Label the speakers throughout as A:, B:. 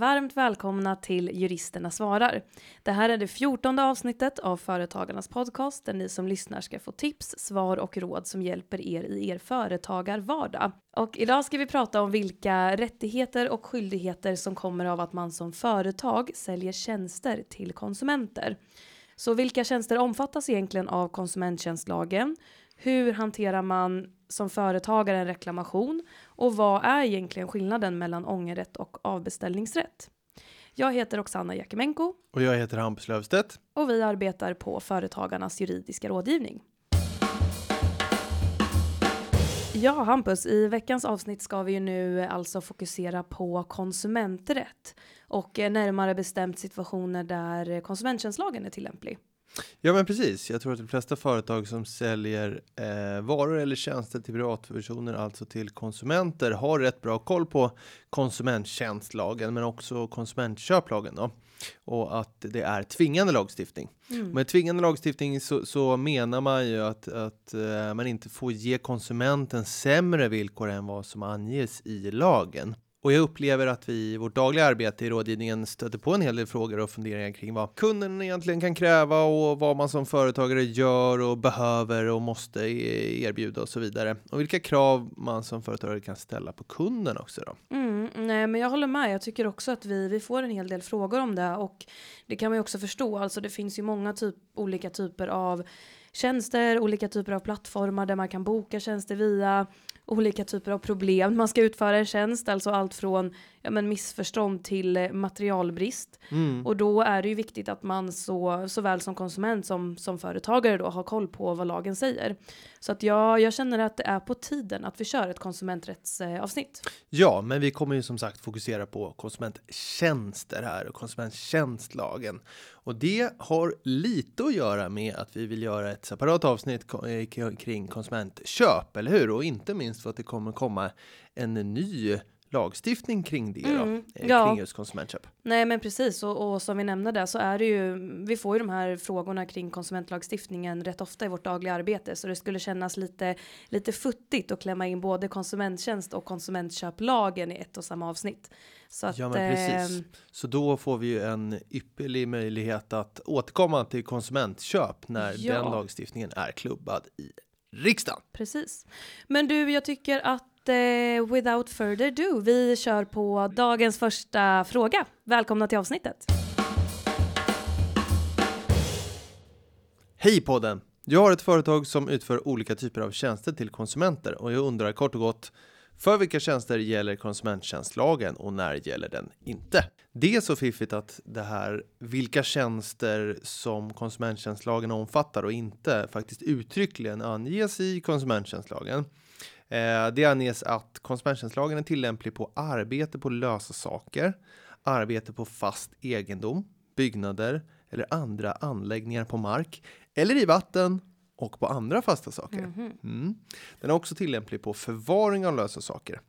A: Varmt välkomna till Juristerna svarar. Det här är det fjortonde avsnittet av Företagarnas podcast där ni som lyssnar ska få tips, svar och råd som hjälper er i er företagarvardag. Och idag ska vi prata om vilka rättigheter och skyldigheter som kommer av att man som företag säljer tjänster till konsumenter. Så vilka tjänster omfattas egentligen av konsumenttjänstlagen? Hur hanterar man som företagare en reklamation? Och vad är egentligen skillnaden mellan ångerrätt och avbeställningsrätt? Jag heter Oksana Jakimenko.
B: Och jag heter Hampus Löfstedt.
A: Och vi arbetar på Företagarnas juridiska rådgivning. Ja, Hampus, i veckans avsnitt ska vi ju nu alltså fokusera på konsumenträtt och närmare bestämt situationer där konsumenttjänstlagen är tillämplig.
B: Ja, men precis. Jag tror att de flesta företag som säljer eh, varor eller tjänster till privatpersoner, alltså till konsumenter, har rätt bra koll på konsumenttjänstlagen, men också konsumentköplagen då. Och att det är tvingande lagstiftning. Mm. Med tvingande lagstiftning så, så menar man ju att, att eh, man inte får ge konsumenten sämre villkor än vad som anges i lagen. Och jag upplever att vi i vårt dagliga arbete i rådgivningen stöter på en hel del frågor och funderingar kring vad kunden egentligen kan kräva och vad man som företagare gör och behöver och måste e-, erbjuda och så vidare. Och vilka krav man som företagare kan ställa på kunden också då.
A: Mm, nej, men jag håller med. Jag tycker också att vi, vi får en hel del frågor om det och det kan man ju också förstå. Alltså det finns ju många typ, olika typer av tjänster, olika typer av plattformar där man kan boka tjänster via olika typer av problem man ska utföra en tjänst, alltså allt från ja, men missförstånd till eh, materialbrist. Mm. Och då är det ju viktigt att man så, såväl som konsument som, som företagare då har koll på vad lagen säger. Så att jag, jag känner att det är på tiden att vi kör ett konsumenträttsavsnitt.
B: Ja, men vi kommer ju som sagt fokusera på konsumenttjänster här och konsumenttjänstlagen. Och det har lite att göra med att vi vill göra ett separat avsnitt eh, kring konsumentköp, eller hur? Och inte minst för att det kommer komma en ny lagstiftning kring det då, mm, eh, ja. kring just konsumentköp.
A: Nej men precis och, och som vi nämnde där så är det ju, vi får ju de här frågorna kring konsumentlagstiftningen rätt ofta i vårt dagliga arbete så det skulle kännas lite, lite futtigt att klämma in både konsumenttjänst och konsumentköplagen i ett och samma avsnitt.
B: Så att, ja men precis. Eh, så då får vi ju en ypperlig möjlighet att återkomma till konsumentköp när ja. den lagstiftningen är klubbad i riksdagen.
A: Precis. Men du, jag tycker att eh, without further ado, vi kör på dagens första fråga. Välkomna till avsnittet.
B: Hej podden! Jag har ett företag som utför olika typer av tjänster till konsumenter och jag undrar kort och gott för vilka tjänster gäller konsumenttjänstlagen och när gäller den inte? Det är så fiffigt att det här vilka tjänster som konsumenttjänstlagen omfattar och inte faktiskt uttryckligen anges i konsumenttjänstlagen. Eh, det anges att konsumenttjänstlagen är tillämplig på arbete på lösa saker, arbete på fast egendom, byggnader eller andra anläggningar på mark eller i vatten och på andra fasta saker. Mhm. Mm. Den är också tillämplig på förvaring av lösa saker.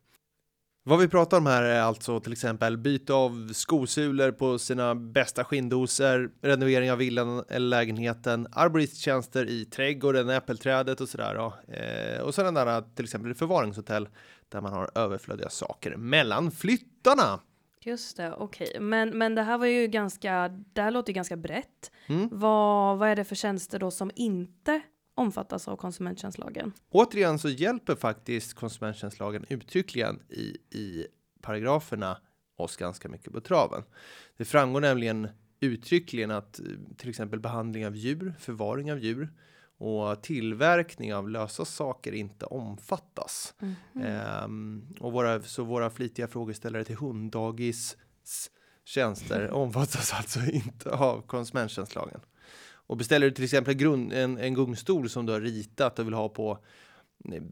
B: Vad vi pratar om här är alltså till exempel byte av skosulor på sina bästa skinndoser, renovering av villan eller lägenheten, arboristtjänster i trädgården, äppelträdet och sådär. Då. Eh, och sådana där till exempel förvaringshotell där man har överflödiga saker mellan flyttarna.
A: Just det, okej. Okay. Men, men det här var ju ganska, det här låter ju ganska brett. Mm. Vad, vad är det för tjänster då som inte omfattas av konsumenttjänstlagen.
B: Återigen så hjälper faktiskt konsumenttjänstlagen uttryckligen i, i paragraferna oss ganska mycket på traven. Det framgår nämligen uttryckligen att eh, till exempel behandling av djur, förvaring av djur och tillverkning av lösa saker inte omfattas. Mm -hmm. ehm, och våra, så våra flitiga frågeställare till hunddagis tjänster omfattas alltså inte av konsumenttjänstlagen. Och beställer du till exempel grund, en, en gungstol som du har ritat och vill ha på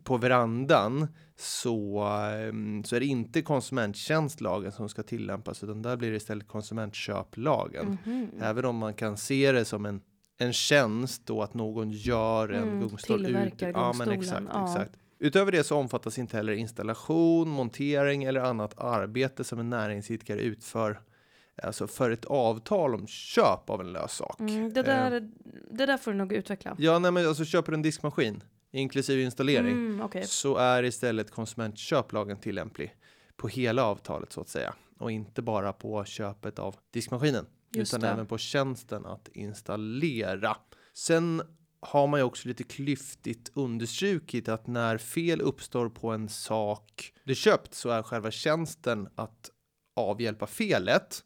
B: på verandan så, ehm, så är det inte konsumenttjänstlagen som ska tillämpas utan där blir det istället konsumentköplagen. Mm -hmm. Även om man kan se det som en, en tjänst då att någon gör en mm, gungstol.
A: Ut, ja, men exakt,
B: ja. exakt. Utöver det så omfattas inte heller installation, montering eller annat arbete som en näringsidkare utför alltså för ett avtal om köp av en lös sak. Mm,
A: det, där, eh, det där får du nog utveckla.
B: Ja, nej, men alltså köper du en diskmaskin inklusive installering mm, okay. så är istället konsumentköplagen tillämplig på hela avtalet så att säga. och inte bara på köpet av diskmaskinen
A: Just
B: utan
A: det.
B: även på tjänsten att installera. Sen har man ju också lite klyftigt understrukit att när fel uppstår på en sak du köpt så är själva tjänsten att avhjälpa felet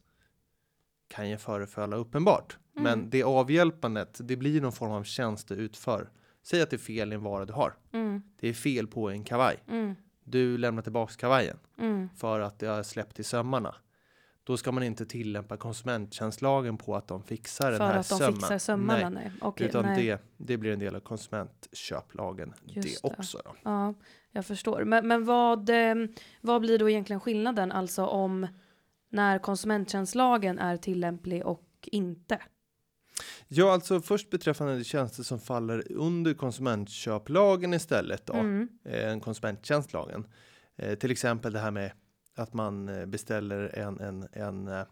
B: kan ju förefalla uppenbart.
A: Mm.
B: Men det avhjälpandet, det blir någon form av tjänst du utför. Säg att det är fel i en vara du har.
A: Mm,
B: Det är fel på en kavaj.
A: mm,
B: Du lämnar tillbaks kavajen
A: mm.
B: för att det har släppt i sömmarna. Då ska man inte tillämpa konsumenttjänstlagen på att de fixar den
A: För
B: här
A: att de
B: sömmen.
A: fixar sömmarna,
B: Nej,
A: nej. Okej,
B: utan
A: nej.
B: det, det blir en del av konsumentköplagen
A: Just
B: det
A: det.
B: också. Då.
A: Ja, jag förstår. Men, men vad, eh, vad blir då egentligen skillnaden, alltså om när konsumenttjänstlagen är tillämplig och inte?
B: Ja, alltså först beträffande de tjänster som faller under konsumentköplagen istället då,
A: Mm.
B: eh, konsumenttjänstlagen. Eh, till exempel det här med att man eh, beställer en, en, en, eh,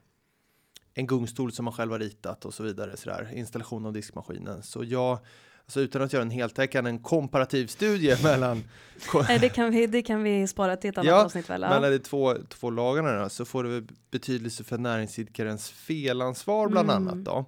B: en gungstol som man själv har ritat och så vidare. Så där. Installation av diskmaskinen. Så jag, alltså utan att göra en heltäckande en komparativ studie mellan,
A: Nej, det, kan vi, det kan vi spara till ett annat
B: Ja,
A: avsnitt väl? Ja.
B: mellan de två, två lagarna då, så får det betydelse för näringsidkarens felansvar bland
A: Mm.
B: annat. Då.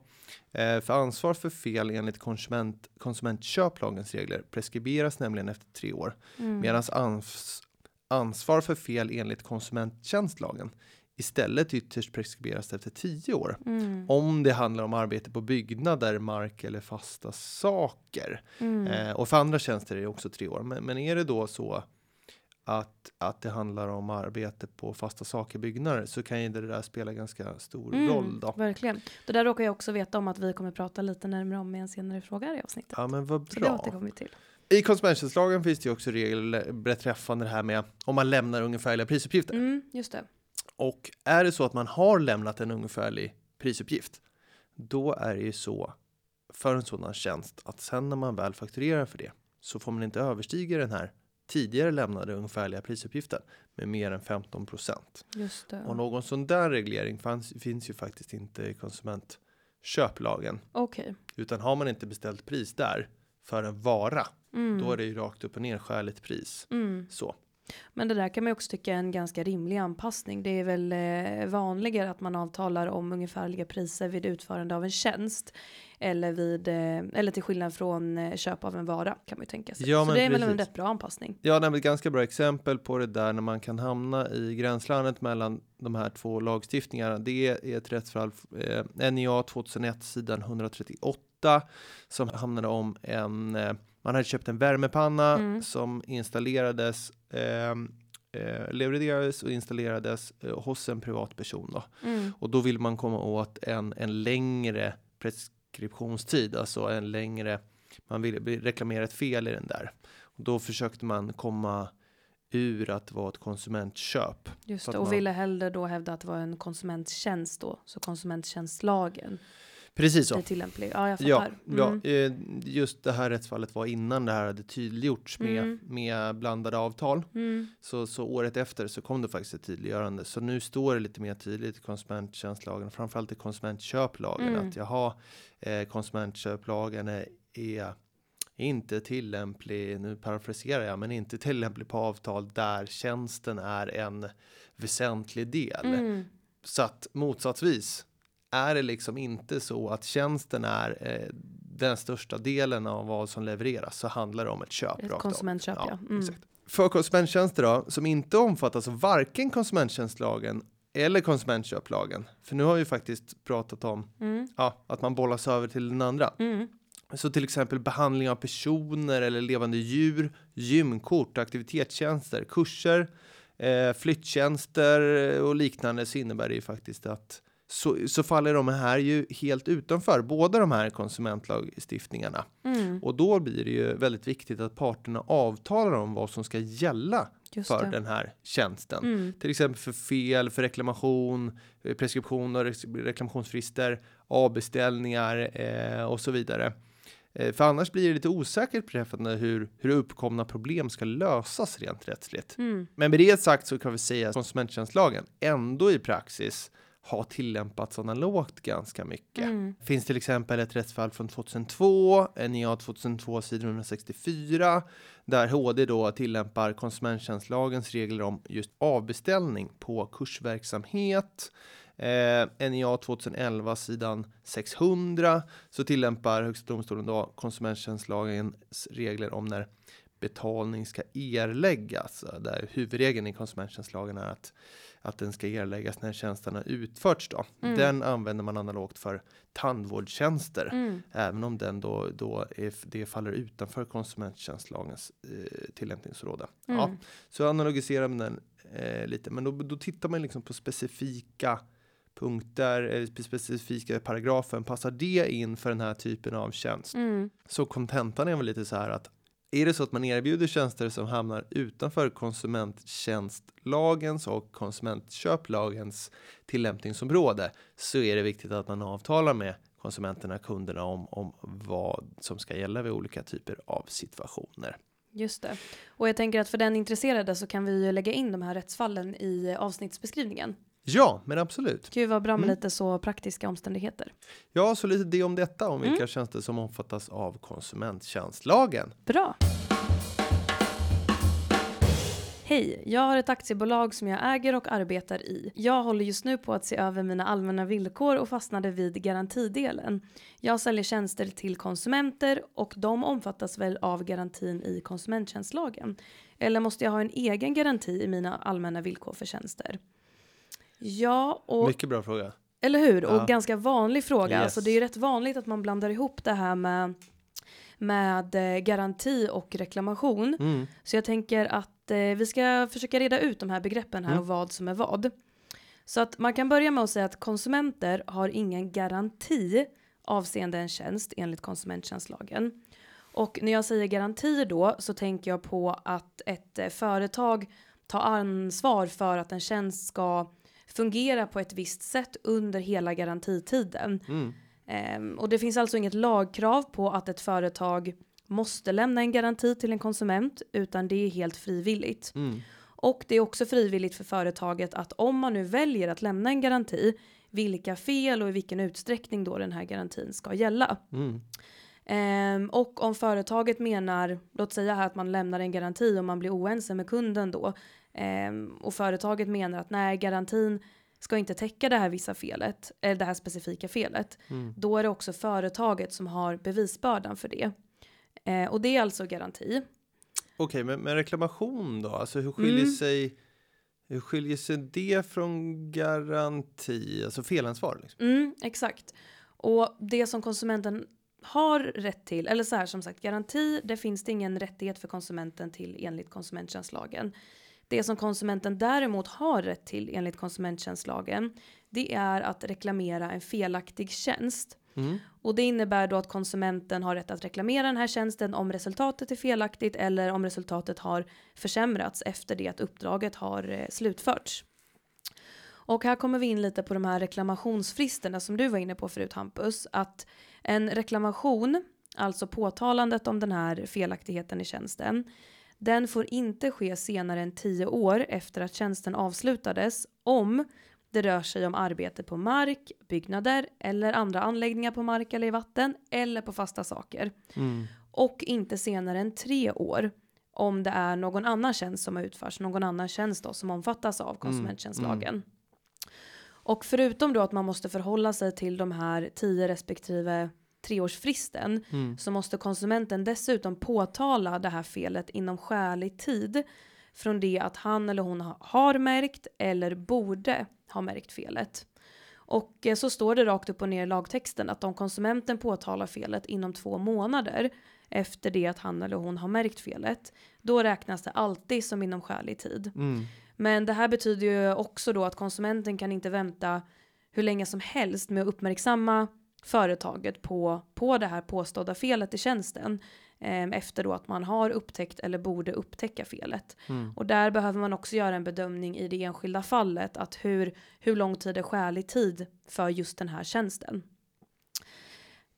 B: Eh, för ansvar för fel enligt konsument, konsumentköplagens regler preskriberas nämligen efter tre år.
A: Mm.
B: Medan ans, ansvar för fel enligt konsumenttjänstlagen istället ytterst preskriberas efter tio år.
A: Mm.
B: Om det handlar om arbete på byggnader, mark eller fasta saker.
A: Mm.
B: Eh, och för andra tjänster är det också tre år. Men, men är det då så att, att det handlar om arbete på fasta saker, byggnader, så kan ju det där spela ganska stor
A: Mm,
B: roll då.
A: Verkligen. Det där råkar jag också veta om att vi kommer prata lite närmare om i en senare fråga i avsnittet.
B: Ja, men vad
A: Så det
B: bra.
A: återkommer vi till.
B: I konsumenttjänstlagen finns det ju också regler beträffande det här med om man lämnar ungefärliga prisuppgifter.
A: Mm, just det.
B: Och är det så att man har lämnat en ungefärlig prisuppgift, då är det ju så för en sådan tjänst att sen när man väl fakturerar för det så får man inte överstiga den här tidigare lämnade ungefärliga prisuppgiften med mer än 15 procent.
A: Just det.
B: Och någon sån där reglering fanns, finns ju faktiskt inte i konsumentköplagen.
A: Okej.
B: Utan har man inte beställt pris där för en vara,
A: Mm.
B: då är det ju rakt upp och ner skäligt pris.
A: Mm.
B: Så.
A: Men det där kan man ju också tycka är en ganska rimlig anpassning. Det är väl eh, vanligare att man avtalar om ungefärliga priser vid utförande av en tjänst. Eller, vid, eh, eller till skillnad från eh, köp av en vara kan man ju tänka sig.
B: Ja,
A: Så det är väl en rätt bra anpassning.
B: Jag nämnde ett ganska bra exempel på det där när man kan hamna i gränslandet mellan de här två lagstiftningarna. Det är ett rättsfall, eh, NIA 2001 sidan 138 som handlade om en, man hade köpt en värmepanna
A: Mm.
B: som installerades, eh, eh, levererades och installerades eh, hos en privatperson då.
A: Mm.
B: Och då vill man komma åt en, en längre preskriptionstid, alltså en längre, man vill reklamera ett fel i den där. Och då försökte man komma ur att det var ett konsumentköp.
A: Just det. Och
B: man-
A: ville hellre då hävda att det var en konsumenttjänst då. Så konsumenttjänstlagen
B: Precis så.
A: tillämplig. Ja, jag
B: Ja,
A: fattar.
B: ja
A: Mm.
B: eh, just det här rättsfallet var innan det här hade tydliggjorts med,
A: Mm.
B: med blandade avtal.
A: Mm.
B: Så, så året efter så kom det faktiskt ett tydliggörande. Så nu står det lite mer tydligt i konsumenttjänstlagen, framförallt i konsumentköplagen,
A: Mm.
B: att jaha, eh, konsumentköplagen är, är inte tillämplig, nu parafraserar jag, men inte tillämplig på avtal där tjänsten är en väsentlig del.
A: Mm.
B: Så att motsatsvis är det liksom inte så att tjänsten är eh, den största delen av vad som levereras så handlar det om ett köp.
A: Ett konsumentköp, ja. Mm.
B: exakt. För konsumenttjänster då, som inte omfattas av varken konsumenttjänstlagen eller konsumentköplagen. För nu har vi faktiskt pratat om
A: Mm.
B: ja, att man bollas över till den andra.
A: Mm.
B: Så till exempel behandling av personer eller levande djur, gymkort, aktivitetstjänster, kurser, eh, flyttjänster och liknande så innebär det ju faktiskt att så, så faller de här ju helt utanför båda de här konsumentlagstiftningarna.
A: Mm.
B: Och då blir det ju väldigt viktigt att parterna avtalar om vad som ska gälla
A: Just
B: för
A: det.
B: den här tjänsten.
A: Mm.
B: Till exempel för fel, för reklamation, eh, preskription och reklamationsfrister, avbeställningar eh, och så vidare. Eh, för annars blir det lite osäkert beträffande hur, hur uppkomna problem ska lösas rent rättsligt.
A: Mm.
B: Men med det sagt så kan vi säga att konsumenttjänstlagen ändå i praxis har tillämpats analogt ganska mycket.
A: Mm.
B: Finns till exempel ett rättsfall från 2002, NIA 2002 sidor 164, där HD då tillämpar konsumenttjänstlagens regler om just avbeställning på kursverksamhet. Eh, NIA 2011 sidan 600 så tillämpar Högsta domstolen då konsumenttjänstlagens regler om när betalning ska erläggas. Där huvudregeln i konsumenttjänstlagen är att att den ska erläggas när tjänsten har utförts. Då.
A: Mm.
B: Den använder man analogt för tandvårdstjänster,
A: Mm.
B: även om den då, då det faller utanför konsumenttjänstlagens eh, tillämpningsområde. Ja,
A: Mm.
B: så analogiserar man den eh, lite, men då, då tittar man liksom på specifika punkter, eller spe- specifika paragrafen. Passar det in för den här typen av tjänst?
A: Mm.
B: Så kontentan är väl lite så här att är det så att man erbjuder tjänster som hamnar utanför konsumenttjänstlagens och konsumentköplagens tillämpningsområde så är det viktigt att man avtalar med konsumenterna, kunderna om, om vad som ska gälla vid olika typer av situationer.
A: Just det. Och jag tänker att för den intresserade så kan vi ju lägga in de här rättsfallen i avsnittsbeskrivningen.
B: Ja, men absolut.
A: Ju vara bra med
B: Mm.
A: lite så praktiska omständigheter.
B: Ja, så lite det om detta, om vilka
A: Mm.
B: tjänster som omfattas av konsumenttjänstlagen.
A: Bra. Hej, jag har ett aktiebolag som jag äger och arbetar i. Jag håller just nu på att se över mina allmänna villkor och fastnade vid garantidelen. Jag säljer tjänster till konsumenter och de omfattas väl av garantin i konsumenttjänstlagen? Eller måste jag ha en egen garanti i mina allmänna villkor för tjänster? Ja, och
B: Mycket bra fråga.
A: eller hur? Och
B: Ja.
A: ganska vanlig fråga.
B: Yes.
A: Alltså det är ju rätt vanligt att man blandar ihop det här med, med eh, garanti och reklamation.
B: Mm.
A: Så jag tänker att eh, vi ska försöka reda ut de här begreppen här
B: Mm.
A: och vad som är vad. Så att man kan börja med att säga att konsumenter har ingen garanti avseende en tjänst enligt konsumenttjänstlagen. Och när jag säger garanti då så tänker jag på att ett eh, företag tar ansvar för att en tjänst ska fungera på ett visst sätt under hela garantitiden.
B: Mm.
A: Ehm, och det finns alltså inget lagkrav på att ett företag måste lämna en garanti till en konsument utan det är helt frivilligt.
B: Mm.
A: Och det är också frivilligt för företaget att om man nu väljer att lämna en garanti vilka fel och i vilken utsträckning då den här garantin ska gälla.
B: Mm.
A: Ehm, och om företaget menar, låt säga här att man lämnar en garanti och man blir oense med kunden då ehm, och företaget menar att nej garantin ska inte täcka det här vissa felet eller det här specifika felet.
B: Mm.
A: Då är det också företaget som har bevisbördan för det. Eh, och det är alltså garanti.
B: Okej, men, men reklamation då? Alltså hur skiljer
A: Mm.
B: sig hur skiljer sig det från garanti, alltså felansvar? Liksom?
A: Mm, exakt. Och det som konsumenten har rätt till, eller så här som sagt garanti, det finns det ingen rättighet för konsumenten till enligt konsumenttjänstlagen. Det som konsumenten däremot har rätt till enligt konsumenttjänstlagen, det är att reklamera en felaktig tjänst.
B: Mm.
A: Och det innebär då att konsumenten har rätt att reklamera den här tjänsten om resultatet är felaktigt eller om resultatet har försämrats efter det att uppdraget har eh, slutförts. Och här kommer vi in lite på de här reklamationsfristerna som du var inne på förut Hampus. Att en reklamation, alltså påtalandet om den här felaktigheten i tjänsten, den får inte ske senare än tio år efter att tjänsten avslutades om det rör sig om arbete på mark, byggnader eller andra anläggningar på mark eller i vatten eller på fasta saker.
B: Mm.
A: Och inte senare än tre år om det är någon annan tjänst som har utförts, någon annan tjänst då som omfattas av konsumenttjänstlagen. Och förutom då att man måste förhålla sig till de här 10 respektive treårsfristen
B: Mm.
A: så måste konsumenten dessutom påtala det här felet inom skälig tid från det att han eller hon ha- har märkt eller borde ha märkt felet. Och eh, så står det rakt upp och ner i lagtexten att om konsumenten påtalar felet inom två månader efter det att han eller hon har märkt felet, då räknas det alltid som inom skälig tid.
B: Mm.
A: Men det här betyder ju också då att konsumenten kan inte vänta hur länge som helst med att uppmärksamma företaget på, på det här påstådda felet i tjänsten eh, efter då att man har upptäckt eller borde upptäcka felet.
B: Mm.
A: Och där behöver man också göra en bedömning i det enskilda fallet att hur, hur lång tid är skälig tid för just den här tjänsten.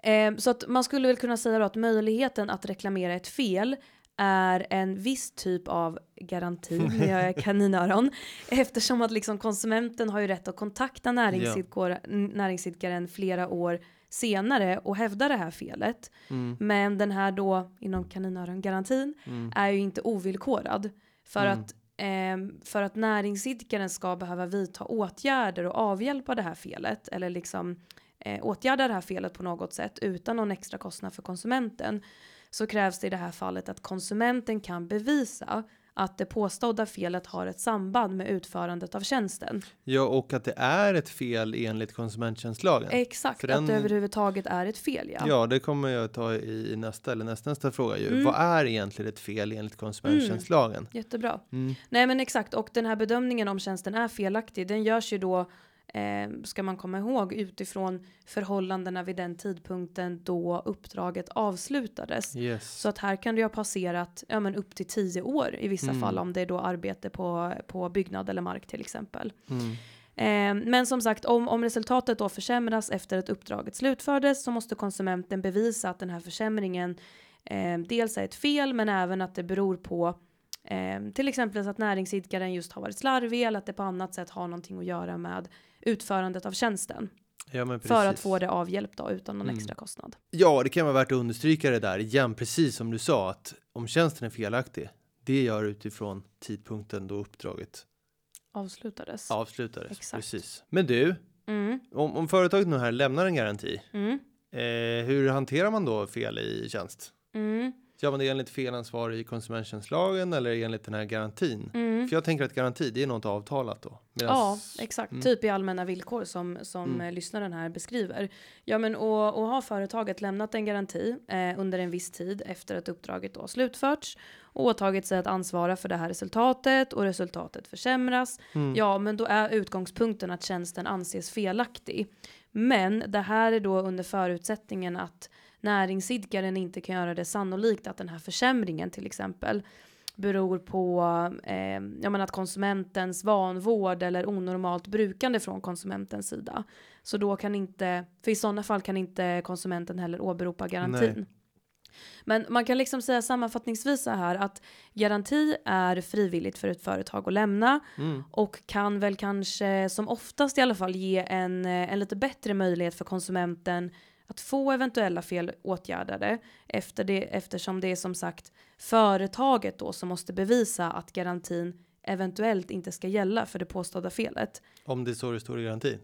A: Eh, så att man skulle väl kunna säga då att möjligheten att reklamera ett fel är en viss typ av garanti, jag kaninöron, eftersom att liksom konsumenten har ju rätt att kontakta näringsidkare, näringsidkaren flera år senare och hävda det här felet.
B: Mm.
A: Men den här då, inom kaninöron-garantin,
B: Mm.
A: är ju inte ovillkorad. För,
B: Mm.
A: att, ehm, för att näringsidkaren ska behöva vidta åtgärder och avhjälpa det här felet, eller liksom eh, åtgärda det här felet på något sätt utan någon extra kostnad för konsumenten, så krävs det i det här fallet att konsumenten kan bevisa att det påstådda felet har ett samband med utförandet av tjänsten.
B: Ja, och att det är ett fel enligt konsumenttjänstlagen.
A: Exakt,
B: För
A: att
B: den-
A: det överhuvudtaget är ett fel ja.
B: Ja, det kommer jag ta i nästa eller nästa, nästa fråga ju.
A: Mm.
B: Vad är egentligen ett fel enligt konsumenttjänstlagen?
A: Jättebra.
B: Mm.
A: Nej men exakt, och den här bedömningen om tjänsten är felaktig, den görs ju då, eh, ska man komma ihåg, utifrån förhållandena vid den tidpunkten då uppdraget avslutades.
B: Yes.
A: Så att här kan det ju ha passerat ja, men upp till tio år i vissa
B: Mm.
A: fall om det är då arbete på, på byggnad eller mark till exempel.
B: Mm.
A: Eh, men som sagt, om, om resultatet då försämras efter att uppdraget slutfördes så måste konsumenten bevisa att den här försämringen eh, dels är ett fel men även att det beror på eh, till exempel att näringsidkaren just har varit slarvig eller att det på annat sätt har någonting att göra med utförandet av tjänsten.
B: Ja.
A: För att få det avhjälpt då utan någon
B: Mm.
A: extra kostnad.
B: Ja, det kan vara värt att understryka det där igen, precis som du sa, att om tjänsten är felaktig, det gör utifrån tidpunkten då uppdraget
A: Avslutades.
B: avslutades.
A: Exakt.
B: Precis. Men du,
A: Mm,
B: om, om företaget nu här lämnar en garanti,
A: mm,
B: eh, hur hanterar man då fel i tjänst? Gör man det enligt felansvar i konsumenttjänstlagen eller enligt den här garantin?
A: mm.
B: För jag tänker att garanti, det är något avtalat då. Medans-
A: Ja, exakt.
B: Mm.
A: Typ i allmänna villkor som, som
B: Mm.
A: lyssnaren här beskriver. Ja, men och, och har företaget lämnat en garanti eh, under en viss tid efter att uppdraget då slutförts och åtagit sig att ansvara för det här resultatet och resultatet försämras.
B: Mm.
A: Ja, men då är utgångspunkten att tjänsten anses felaktig. Men det här är då under förutsättningen att näringsidkaren inte kan göra det sannolikt att den här försämringen till exempel beror på eh, ja, men att konsumentens vanvård eller onormalt brukande från konsumentens sida. Så då kan inte, för i sådana fall kan inte konsumenten heller åberopa garantin.
B: Nej.
A: Men man kan liksom säga sammanfattningsvis så här att garanti är frivilligt för ett företag att lämna
B: Mm.
A: och kan väl kanske som oftast i alla fall ge en, eh, en lite bättre möjlighet för konsumenten att få eventuella fel åtgärdade efter det, eftersom det är som sagt företaget då som måste bevisa att garantin eventuellt inte ska gälla för det påstådda felet.
B: Om det är så det står i garantin.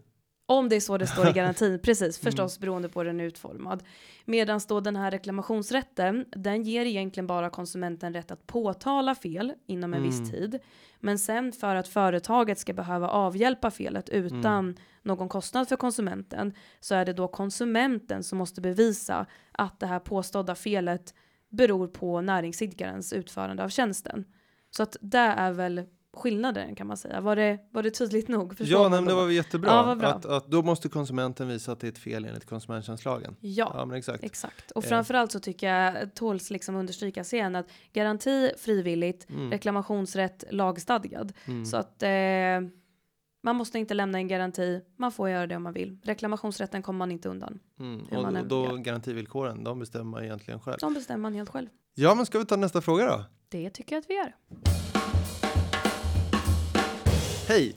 A: Om det är så det står i garantin, precis, förstås beroende på hur den är utformad. Medan då den här reklamationsrätten, den ger egentligen bara konsumenten rätt att påtala fel inom en
B: Mm.
A: viss tid. Men sen för att företaget ska behöva avhjälpa felet utan någon kostnad för konsumenten så är det då konsumenten som måste bevisa att det här påstådda felet beror på näringsidkarens utförande av tjänsten. Så att det är väl skillnaden kan man säga. Var det, var det tydligt nog? Förstår
B: Ja, nej, det var jättebra.
A: Ja, bra.
B: Att, att då måste konsumenten visa att det är ett fel enligt konsumenttjänstlagen.
A: Ja,
B: Ja, men exakt.
A: exakt. Och
B: Eh.
A: framförallt så tycker jag tåls liksom understrykas igen att garanti frivilligt,
B: Mm.
A: reklamationsrätt lagstadgad.
B: Mm.
A: Så att eh, man måste inte lämna en garanti, man får göra det om man vill. Reklamationsrätten kommer man inte undan.
B: Mm. Och, och då
A: gör.
B: garantivillkoren, de bestämmer man egentligen själv.
A: De bestämmer man helt själv.
B: Ja, men ska vi ta nästa fråga då?
A: Det tycker jag att vi gör.
B: Hej!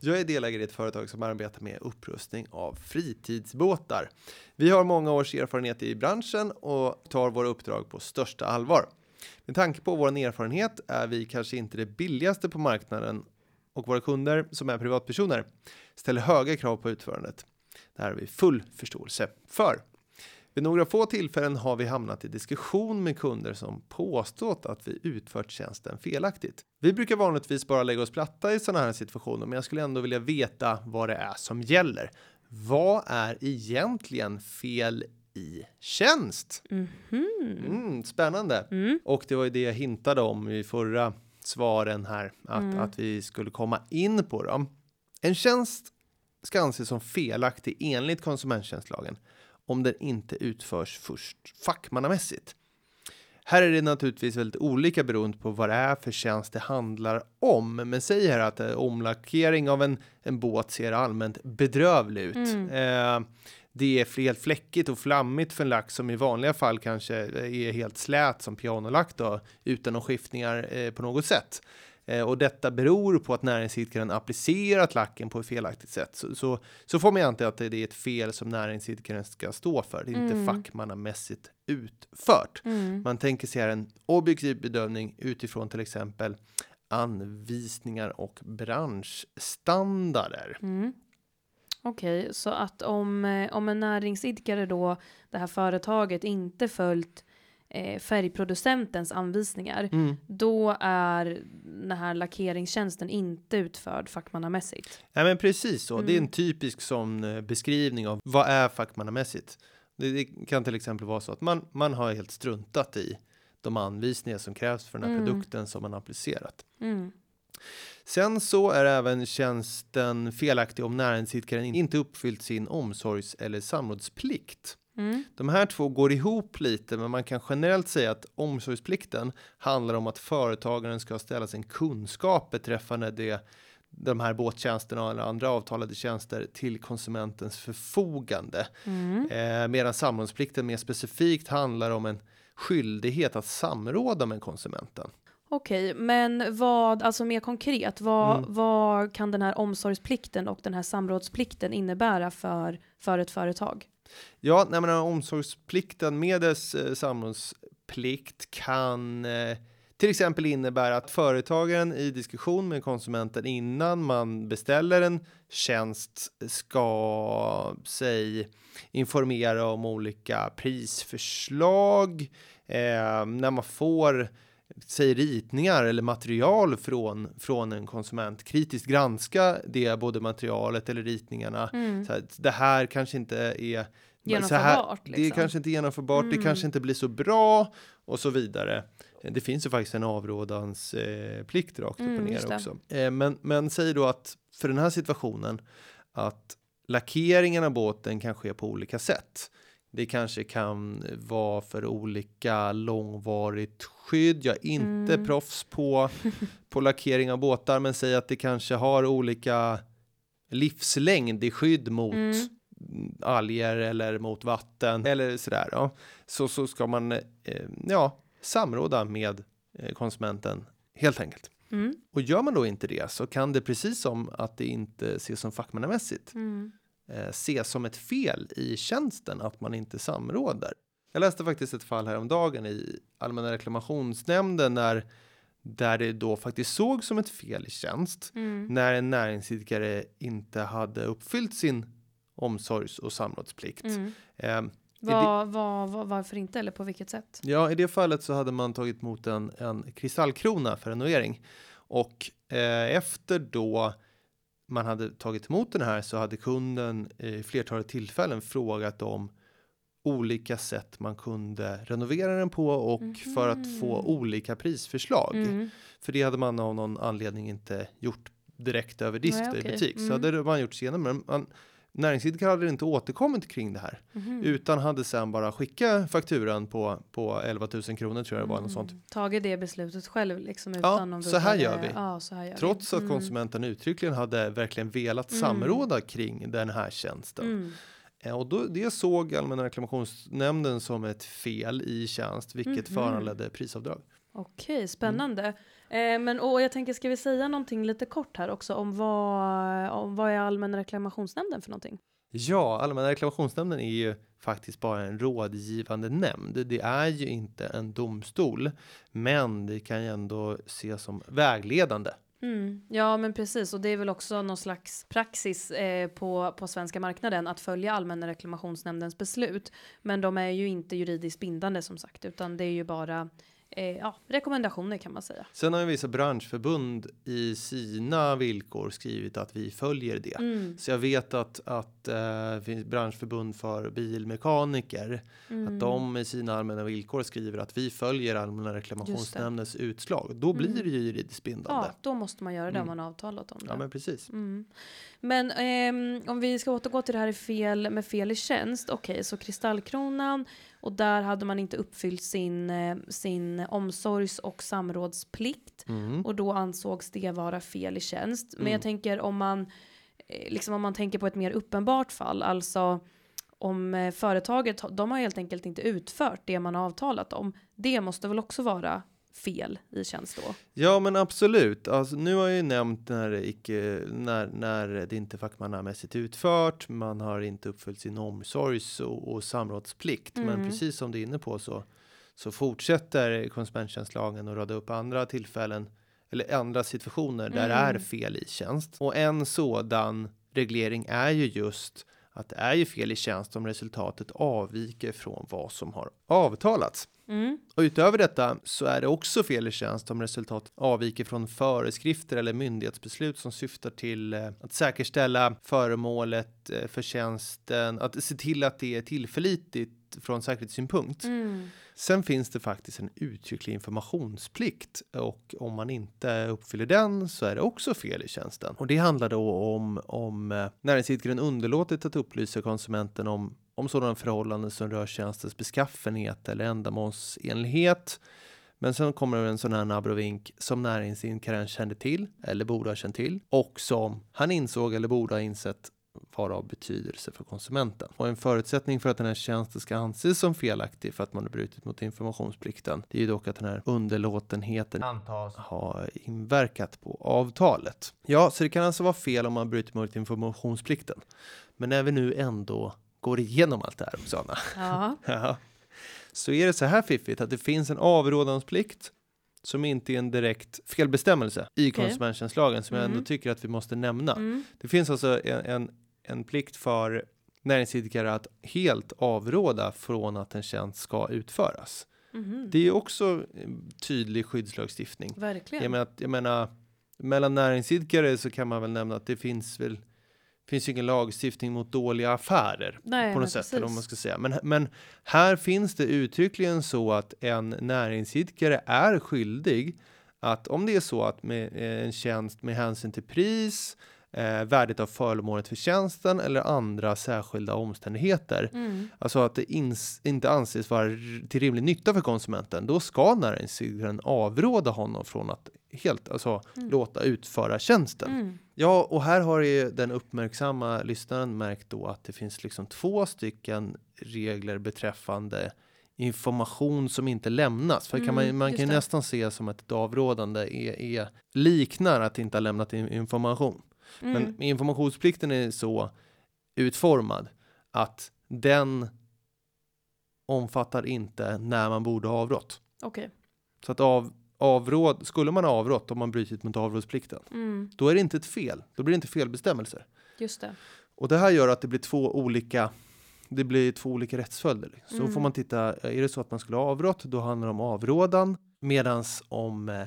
B: Jag är delägare i ett företag som arbetar med upprustning av fritidsbåtar. Vi har många års erfarenhet i branschen och tar våra uppdrag på största allvar. Med tanke på vår erfarenhet är vi kanske inte det billigaste på marknaden och våra kunder, som är privatpersoner, ställer höga krav på utförandet. Det här har vi full förståelse för. Vid några få tillfällen har vi hamnat i diskussion med kunder som påstått att vi utfört tjänsten felaktigt. Vi brukar vanligtvis bara lägga oss platta i sådana här situationer, men jag skulle ändå vilja veta vad det är som gäller. Vad är egentligen fel i tjänst?
A: Mhm.
B: Mm, spännande.
A: Mm.
B: Och det var ju det jag hintade om i förra svaren här, att,
A: Mm.
B: att vi skulle komma in på dem. En tjänst ska anses som felaktig enligt konsumenttjänstlagen om den inte utförs först fackmannamässigt. Här är det naturligtvis väldigt olika beroende på vad det är för tjänst det handlar om. Men säg här att eh, omlackering av en, en båt ser allmänt bedrövlig ut.
A: Mm.
B: Eh, det är helt fläckigt och flammigt för en lack som i vanliga fall kanske är helt slät som pianolack då, utan några skiftningar eh, på något sätt. Eh, och detta beror på att näringsidkaren applicerat lacken på ett felaktigt sätt. Så, så, så får man anta att det är ett fel som näringsidkaren ska stå för. Det är inte
A: Mm.
B: fackmannamässigt utfört.
A: Mm.
B: Man tänker sig här en objektiv bedömning utifrån till exempel anvisningar och branschstandarder.
A: Mm. Okej, så att om, eh, om en näringsidkare då, det här företaget, inte följt eh, färgproducentens anvisningar,
B: Mm.
A: då är den här lackeringstjänsten inte utförd fackmannamässigt.
B: Ja, men precis så. Det är en
A: Mm.
B: typisk sån eh, beskrivning av vad är fackmannamässigt. Det, det kan till exempel vara så att man, man har helt struntat i de anvisningar som krävs för den här
A: Mm.
B: produkten som man applicerat.
A: Mm.
B: Sen så är även tjänsten felaktig om näringsidkaren inte uppfyllt sin omsorgs eller samrådsplikt.
A: Mm.
B: De här två går ihop lite, men man kan generellt säga att omsorgsplikten handlar om att företagaren ska ställa sin kunskap beträffande det, de här båttjänsterna eller andra avtalade tjänster till konsumentens förfogande.
A: Mm.
B: Eh, medan samrådsplikten mer specifikt handlar om en skyldighet att samråda med konsumenten.
A: Okej, men vad, alltså mer konkret, vad,
B: Mm.
A: vad kan den här omsorgsplikten och den här samrådsplikten innebära för, för ett företag?
B: Ja, nej, men omsorgsplikten med dess eh, samrådsplikt kan eh, till exempel innebära att företagaren i diskussion med konsumenten innan man beställer en tjänst ska sig informera om olika prisförslag eh, när man får säg ritningar eller material från från en konsument kritiskt granska det både materialet eller ritningarna
A: Mm.
B: så här, det här kanske inte är så här,
A: Genomförbart,
B: Det är
A: liksom.
B: kanske inte genomförbart, det
A: Mm.
B: kanske inte blir så bra och så vidare. Det finns ju faktiskt en avrådans eh, plikt rakt upp
A: Mm,
B: och
A: just
B: ner
A: det.
B: också. Eh, men, men säg då att för den här situationen att lackeringen av båten kan ske på olika sätt. Det kanske kan vara för olika långvarigt skydd. Jag är inte
A: Mm.
B: proffs på, på lackering av båtar, men säg att det kanske har olika livslängd i skydd mot
A: Mm.
B: alger eller mot vatten eller sådär. Ja. Så, så ska man eh, ja, samråda med eh, konsumenten helt enkelt.
A: Mm.
B: Och gör man då inte det så kan det precis som att det inte ses som fackmannamässigt
A: Mm.
B: Eh, ses som ett fel i tjänsten att man inte samråder. Jag läste faktiskt ett fall häromdagen i Allmänna reklamationsnämnden när där det då faktiskt såg som ett fel i tjänst
A: Mm.
B: när en näringsidkare inte hade uppfyllt sin omsorgs och samrådsplikt.
A: Mm.
B: Eh,
A: Vad, vad, vad, varför inte eller på vilket sätt?
B: ja, i det fallet så hade man tagit emot en, en kristallkrona för renovering och eh, efter då man hade tagit emot den här så hade kunden i flertalet tillfällen frågat om olika sätt man kunde renovera den på och för att få olika prisförslag.
A: Mm.
B: För det hade man av någon anledning inte gjort direkt över disk
A: Nej,
B: i
A: okej.
B: butik. Så
A: Mm.
B: hade man gjort senare. Men man, näringsidkare hade inte återkommit kring det här.
A: Mhm.
B: Utan hade sen bara skickat fakturan på, på 11 000 kronor tror jag det var. Något sånt.
A: Mm. Tagit det beslutet själv liksom
B: Ja,
A: utan att
B: så här gör vi.
A: Ja, så här gör
B: Trots
A: vi.
B: att konsumenten uttryckligen hade verkligen velat
A: Mm.
B: samråda kring den här tjänsten.
A: Mm.
B: Eh, Och då, det såg Allmänna reklamationsnämnden som ett fel i tjänst, vilket
A: Mhm.
B: föranledde prisavdrag.
A: Okej, spännande. Eh, men och jag tänker, ska vi säga någonting lite kort här också om vad, om vad är Allmänna reklamationsnämnden för någonting?
B: Ja, Allmänna reklamationsnämnden är ju faktiskt bara en rådgivande nämnd. Det är ju inte en domstol, men det kan ju ändå ses som vägledande.
A: Mm. Ja, men precis. Och det är väl också någon slags praxis eh, på, på svenska marknaden att följa Allmänna reklamationsnämndens beslut. Men de är ju inte juridiskt bindande som sagt, utan det är ju bara eh, ja, rekommendationer kan man säga.
B: Sen har ju vissa branschförbund i sina villkor skrivit att vi följer det.
A: Mm.
B: Så jag vet att, att eh, finns branschförbund för bilmekaniker,
A: Mm.
B: att de i sina allmänna villkor skriver att vi följer Allmänna reklamationsnämndens utslag. Då blir
A: Mm.
B: det ju juridiskt bindande.
A: Ja, då måste man göra det
B: Mm.
A: om man har avtalat om det.
B: Ja, men precis.
A: Mm. Men ehm, om vi ska återgå till det här fel, med fel i tjänst. Okej, så kristallkronan och där hade man inte uppfyllt sin, eh, sin omsorgs och samrådsplikt
B: Mm.
A: och då ansågs det vara fel i tjänst. Men
B: Mm.
A: jag tänker om man, eh, liksom om man tänker på ett mer uppenbart fall, alltså om eh, företaget, de har helt enkelt inte utfört det man har avtalat om. Det måste väl också vara fel i tjänst då?
B: Ja, men absolut. Alltså, nu har jag ju nämnt när det, icke, när, när det inte fackmannamässigt utfört, man har inte uppfyllt sin omsorgs och, och samrådsplikt.
A: Mm.
B: Men precis som du är inne på så, så fortsätter konsumenttjänstlagen att rada upp andra tillfällen eller andra situationer där det är
A: Mm.
B: fel i tjänst. Och en sådan reglering är ju just att det är ju fel i tjänst om resultatet avviker från vad som har avtalats.
A: Mm.
B: Och utöver detta så är det också fel i tjänst om resultat avviker från föreskrifter eller myndighetsbeslut som syftar till eh, att säkerställa föremålet eh, för tjänsten, att se till att det är tillförlitligt från säkerhetssynpunkt.
A: Mm.
B: Sen finns det faktiskt en uttrycklig informationsplikt och om man inte uppfyller den så är det också fel i tjänsten. Och det handlar då om om eh, näringsidkaren underlåtit att upplysa konsumenten om om sådana förhållanden som rör tjänstens beskaffenhet eller ändamålsenlighet. Men sen kommer det en sån här abrovink som näringsidkaren kände till eller borde ha känt till och som han insåg eller borde ha insett vara av betydelse för konsumenten. Och en förutsättning för att den här tjänsten ska anses som felaktig för att man har brutit mot informationsplikten. Det är ju dock att den här underlåtenheten antas ha inverkat på avtalet. Ja, så det kan alltså vara fel om man brutit mot informationsplikten. Men när vi nu ändå går igenom allt det här, Oksana,
A: Ja.
B: Ja. Så är det så här fiffigt att det finns en avrådansplikt som inte är en direkt felbestämmelse i
A: Okej.
B: konsumenttjänstlagen som jag ändå
A: Mm.
B: tycker att vi måste nämna.
A: Mm.
B: Det finns alltså en, en, en plikt för näringsidkare att helt avråda från att en tjänst ska utföras.
A: Mhm.
B: Det är också tydlig skyddslagstiftning.
A: Verkligen.
B: Jag menar, jag menar, mellan näringsidkare så kan man väl nämna att det finns väl finns ju ingen lagstiftning mot dåliga affärer
A: Nej,
B: på något sätt eller man ska säga. Men, men här finns det uttryckligen så att en näringsidkare är skyldig att om det är så att med eh, en tjänst med hänsyn till pris, eh, värdet av föremålet för tjänsten eller andra särskilda omständigheter,
A: Mm.
B: alltså att det ins- inte anses vara till rimlig nytta för konsumenten, då ska näringsidkaren avråda honom från att helt alltså
A: Mm.
B: låta utföra tjänsten.
A: Mm.
B: Ja, och här har ju den uppmärksamma lyssnaren märkt då att det finns liksom två stycken regler beträffande information som inte lämnas. För kan man,
A: Mm,
B: man kan
A: det.
B: nästan se som att ett avrådande är, är liknar att inte ha lämnat in- information.
A: Mm.
B: Men informationsplikten är så utformad att den omfattar inte när man borde ha avrått.
A: Okej.
B: Så att av, avråd, skulle man ha avrått om man brutit mot avrådsplikten,
A: Mm.
B: då är det inte ett fel. Då blir det inte felbestämmelser.
A: Just det.
B: Och det här gör att det blir två olika det blir två olika rättsföljder. Så
A: Mm.
B: får man titta, är det så att man skulle ha avrått, då handlar det om avrådan. Medans om eh,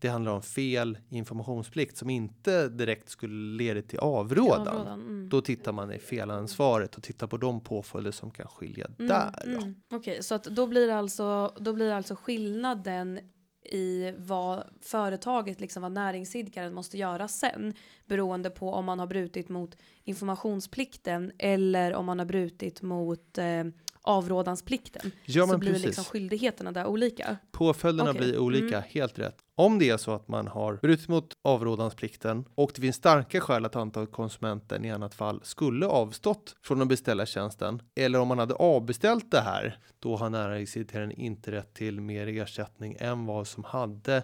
B: det handlar om fel informationsplikt som inte direkt skulle leda till avrådan.
A: Avrådan, Mm.
B: Då tittar man i felansvaret och tittar på de påföljder som kan skilja där. Då.
A: Mm. Okej, så att då blir det alltså, då blir det alltså skillnaden i vad företaget, liksom vad näringsidkaren måste göra sen beroende på om man har brutit mot informationsplikten eller om man har brutit mot eh, avrådansplikten.
B: Ja,
A: så blir
B: precis.
A: liksom skyldigheterna där olika.
B: Påföljderna
A: Okej.
B: blir olika,
A: Mm.
B: helt rätt. Om det är så att man har brutit mot avrådansplikten och det finns starka skäl att anta att konsumenten i annat fall skulle avstått från att beställa tjänsten eller om man hade avbeställt det här, då har näringsidkaren inte rätt till mer ersättning än vad som hade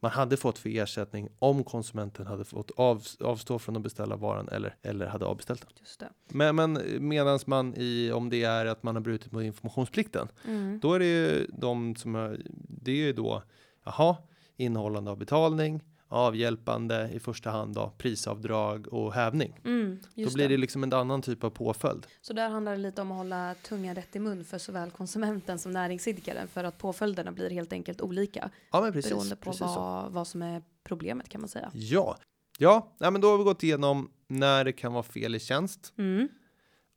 B: man hade fått för ersättning om konsumenten hade fått av, avstå från att beställa varan eller, eller hade avbeställt den.
A: Just det.
B: Men, men medans man i, om det är att man har brutit mot informationsplikten,
A: Mm.
B: då är det ju de som är, det är ju då, jaha, innehållande av betalning, avhjälpande i första hand då, prisavdrag och hävning.
A: Mm,
B: Då blir det
A: det.
B: liksom en annan typ av påföljd.
A: Så där handlar det lite om att hålla tungan rätt i mun för såväl konsumenten som näringsidkaren för att påföljderna blir helt enkelt olika
B: Ja, men precis.
A: beroende på vad, vad som är problemet kan man säga.
B: Ja, ja, nej, men då har vi gått igenom när det kan vara fel i tjänst
A: Mm.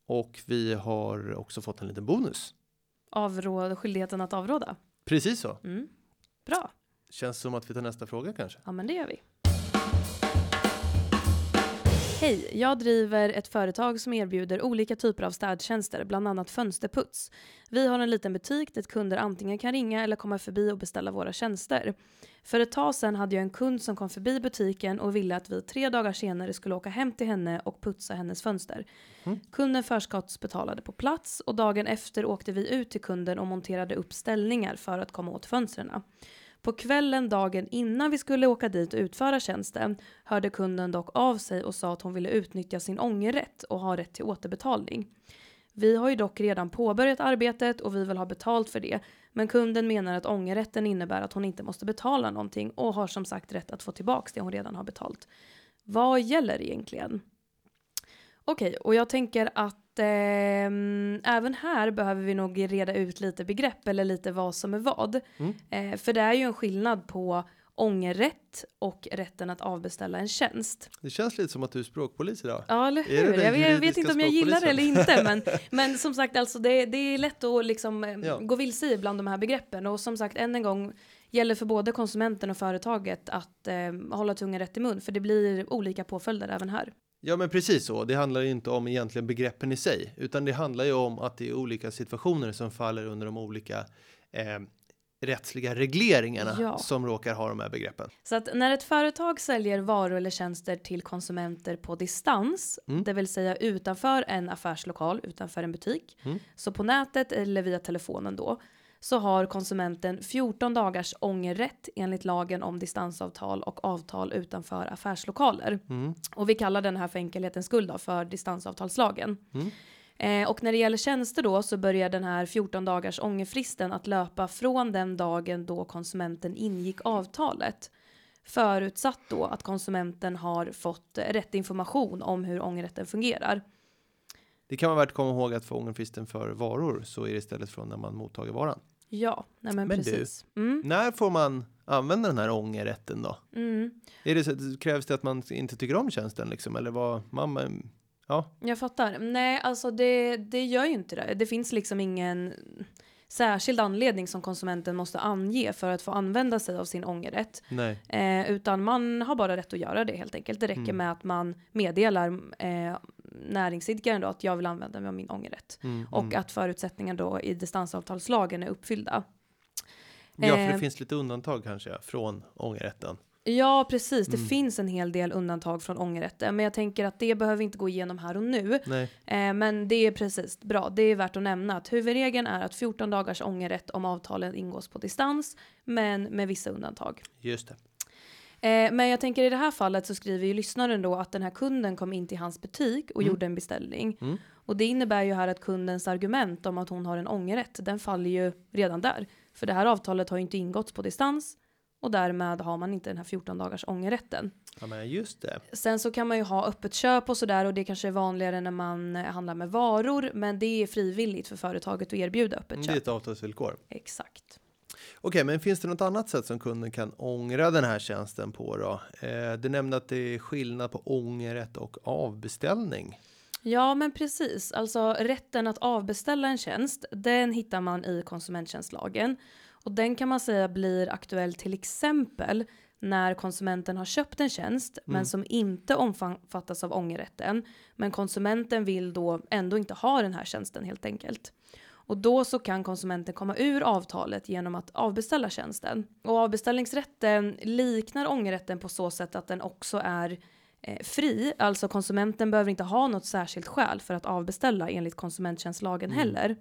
B: och vi har också fått en liten bonus.
A: Avråd, skyldigheten att avråda.
B: Precis så.
A: Mm. Bra,
B: Känns som att vi tar nästa fråga kanske.
A: ja men det gör vi. Hej, jag driver ett företag som erbjuder olika typer av städtjänster, bland annat fönsterputs. Vi har en liten butik dit kunder antingen kan ringa eller komma förbi och beställa våra tjänster. För ett tag sedan hade jag en kund som kom förbi butiken och ville att vi tre dagar senare skulle åka hem till henne och putsa hennes fönster.
B: Mm.
A: Kunden förskottsbetalade på plats och dagen efter åkte vi ut till kunden och monterade upp ställningar för att komma åt fönstren. På kvällen dagen innan vi skulle åka dit och utföra tjänsten hörde kunden dock av sig och sa att hon ville utnyttja sin ångerrätt och ha rätt till återbetalning. Vi har ju dock redan påbörjat arbetet och vi vill ha betalt för det. Men kunden menar att ångerrätten innebär att hon inte måste betala någonting och har som sagt rätt att få tillbaka det hon redan har betalt. Vad gäller egentligen? Okej, och jag tänker att eh, även här behöver vi nog reda ut lite begrepp eller lite vad som är vad.
B: Mm.
A: Eh, för det är ju en skillnad på ångerrätt och rätten att avbeställa en tjänst.
B: Det känns lite som att du är språkpolis idag.
A: Ja, eller hur? Jag vet, jag vet inte om jag gillar det eller inte, men, men som sagt, alltså det, det är lätt att liksom eh,
B: Ja.
A: gå vilse i bland de här begreppen. Och som sagt, än en gång, gäller för både konsumenten och företaget att eh, hålla tungan rätt i mun, för det blir olika påföljder även här.
B: Ja, men precis så. Det handlar ju inte om egentligen begreppen i sig, utan det handlar ju om att det är olika situationer som faller under de olika eh, rättsliga regleringarna
A: Ja.
B: som råkar ha de här begreppen.
A: Så att när ett företag säljer varor eller tjänster till konsumenter på distans,
B: Mm.
A: det vill säga utanför en affärslokal, utanför en butik,
B: Mm.
A: så på nätet eller via telefonen då, så har konsumenten 14 dagars ångerrätt enligt lagen om distansavtal och avtal utanför affärslokaler.
B: Mm.
A: Och vi kallar den här för enkelhetens skull då, för distansavtalslagen.
B: Mm.
A: Eh, och när det gäller tjänster då så börjar den här 14 dagars ångerfristen att löpa från den dagen då konsumenten ingick avtalet. Förutsatt då att konsumenten har fått rätt information om hur ångerrätten fungerar.
B: Det kan vara värt att komma ihåg att för ångerfristen för varor så är det istället från när man mottagit varan.
A: Ja, nej men,
B: Men du-
A: precis. Mm,
B: När får man använda den här ångerrätten då?
A: mm.
B: Är det så, krävs det att man inte tycker om tjänsten liksom? Eller vad? Man, ja,
A: Jag fattar. Nej, alltså det, det gör ju inte det. Det finns liksom ingen särskild anledning som konsumenten måste ange för att få använda sig av sin ångerrätt. Eh, utan man har bara rätt att göra det helt enkelt. Det räcker
B: Mm.
A: med att man meddelar eh, näringsidkaren då att jag vill använda mig av min ångerrätt.
B: Mm,
A: Och
B: mm.
A: att förutsättningarna då i distansavtalslagen är uppfyllda.
B: Ja, för det
A: eh,
B: finns lite undantag kanske från ångerrätten.
A: Ja, precis. Det
B: Mm.
A: finns en hel del undantag från ångerrätten. Men jag tänker att det behöver vi inte gå igenom här och nu.
B: Nej.
A: Eh, men det är precis bra. Det är värt att nämna att huvudregeln är att 14 dagars ångerrätt om avtalen ingås på distans, men med vissa undantag.
B: Just det.
A: Eh, men jag tänker i det här fallet så skriver ju lyssnaren då att den här kunden kom in till hans butik och
B: Mm.
A: gjorde en beställning.
B: Mm.
A: Och det innebär ju här att kundens argument om att hon har en ångerrätt, den faller ju redan där. För det här avtalet har ju inte ingåtts på distans och därmed har man inte den här 14 dagars ångerrätten.
B: Ja, men just det.
A: Sen så kan man ju ha öppet köp och sådär och det kanske är vanligare när man eh, handlar med varor men det är frivilligt för företaget att erbjuda öppet
B: Mm, Det är
A: köp.
B: ett avtalsvillkor.
A: Exakt.
B: Okej, men finns det något annat sätt som kunden kan ångra den här tjänsten på då? Eh, du nämnde att det är skillnad på ångerrätt och avbeställning.
A: Ja men precis, alltså rätten att avbeställa en tjänst den hittar man i konsumenttjänstlagen. Och den kan man säga blir aktuell till exempel när konsumenten har köpt en tjänst
B: Mm.
A: men som inte omfattas av ångerrätten. Men konsumenten vill då ändå inte ha den här tjänsten helt enkelt. Och då så kan konsumenten komma ur avtalet genom att avbeställa tjänsten. Och avbeställningsrätten liknar ångerrätten på så sätt att den också är eh, fri. Alltså konsumenten behöver inte ha något särskilt skäl för att avbeställa enligt konsumenttjänstlagen
B: Mm.
A: heller.